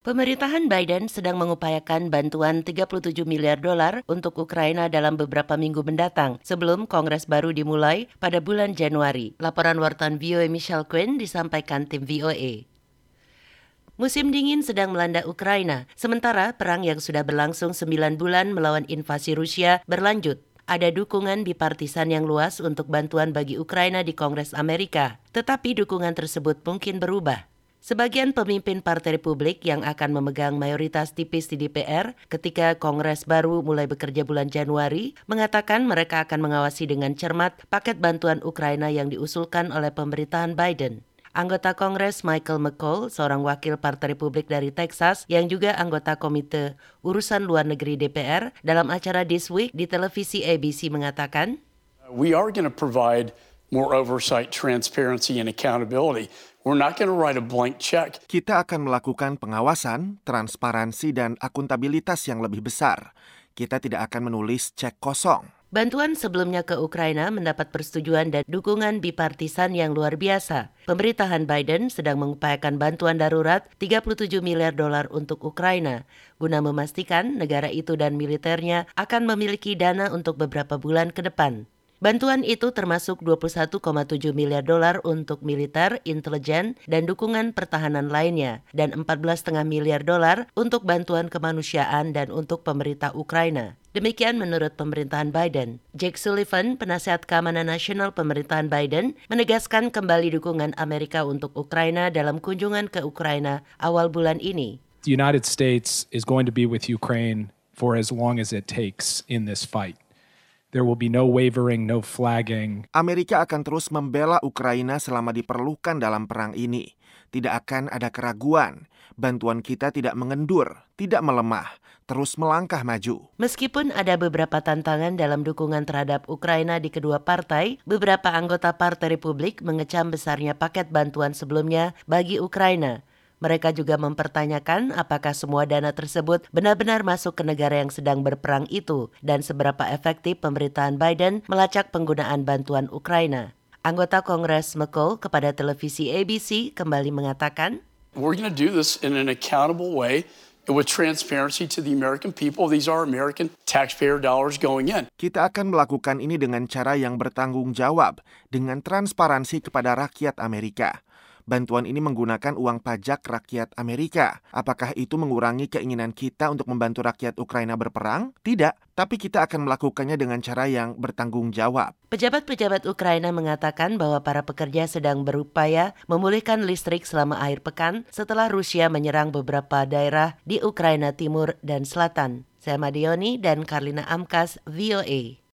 Pemerintahan Biden sedang mengupayakan bantuan 37 miliar dolar untuk Ukraina dalam beberapa minggu mendatang sebelum Kongres baru dimulai pada bulan Januari. Laporan wartawan VOA Michelle Quinn disampaikan tim VOA. Musim dingin sedang melanda Ukraina, sementara perang yang sudah berlangsung 9 bulan melawan invasi Rusia berlanjut ada dukungan bipartisan yang luas untuk bantuan bagi Ukraina di Kongres Amerika, tetapi dukungan tersebut mungkin berubah. Sebagian pemimpin Partai Republik yang akan memegang mayoritas tipis di DPR ketika Kongres baru mulai bekerja bulan Januari mengatakan mereka akan mengawasi dengan cermat paket bantuan Ukraina yang diusulkan oleh pemerintahan Biden. Anggota Kongres Michael McCall, seorang wakil Partai Republik dari Texas yang juga anggota Komite Urusan Luar Negeri DPR, dalam acara This Week di televisi ABC mengatakan, We are going to provide more oversight, transparency, and accountability. We're not going to write a blank check. Kita akan melakukan pengawasan, transparansi, dan akuntabilitas yang lebih besar. Kita tidak akan menulis cek kosong. Bantuan sebelumnya ke Ukraina mendapat persetujuan dan dukungan bipartisan yang luar biasa. Pemerintahan Biden sedang mengupayakan bantuan darurat 37 miliar dolar untuk Ukraina, guna memastikan negara itu dan militernya akan memiliki dana untuk beberapa bulan ke depan. Bantuan itu termasuk 21,7 miliar dolar untuk militer, intelijen, dan dukungan pertahanan lainnya, dan 14,5 miliar dolar untuk bantuan kemanusiaan dan untuk pemerintah Ukraina. Demikian menurut pemerintahan Biden. Jake Sullivan, penasihat keamanan nasional pemerintahan Biden, menegaskan kembali dukungan Amerika untuk Ukraina dalam kunjungan ke Ukraina awal bulan ini. The United States is going to be with Ukraine for as long as it takes in this fight. There will be no wavering, no flagging. Amerika akan terus membela Ukraina selama diperlukan dalam perang ini. Tidak akan ada keraguan. Bantuan kita tidak mengendur, tidak melemah, terus melangkah maju. Meskipun ada beberapa tantangan dalam dukungan terhadap Ukraina di kedua partai, beberapa anggota Partai Republik mengecam besarnya paket bantuan sebelumnya bagi Ukraina. Mereka juga mempertanyakan apakah semua dana tersebut benar-benar masuk ke negara yang sedang berperang itu dan seberapa efektif pemerintahan Biden melacak penggunaan bantuan Ukraina. Anggota Kongres McCall kepada televisi ABC kembali mengatakan, We're going to do this in an accountable way with transparency to the American people. These are American taxpayer dollars going in. Kita akan melakukan ini dengan cara yang bertanggung jawab, dengan transparansi kepada rakyat Amerika. Bantuan ini menggunakan uang pajak rakyat Amerika. Apakah itu mengurangi keinginan kita untuk membantu rakyat Ukraina berperang? Tidak, tapi kita akan melakukannya dengan cara yang bertanggung jawab. Pejabat-pejabat Ukraina mengatakan bahwa para pekerja sedang berupaya memulihkan listrik selama akhir pekan setelah Rusia menyerang beberapa daerah di Ukraina Timur dan Selatan. Saya Madioni dan Karlina Amkas, VOA.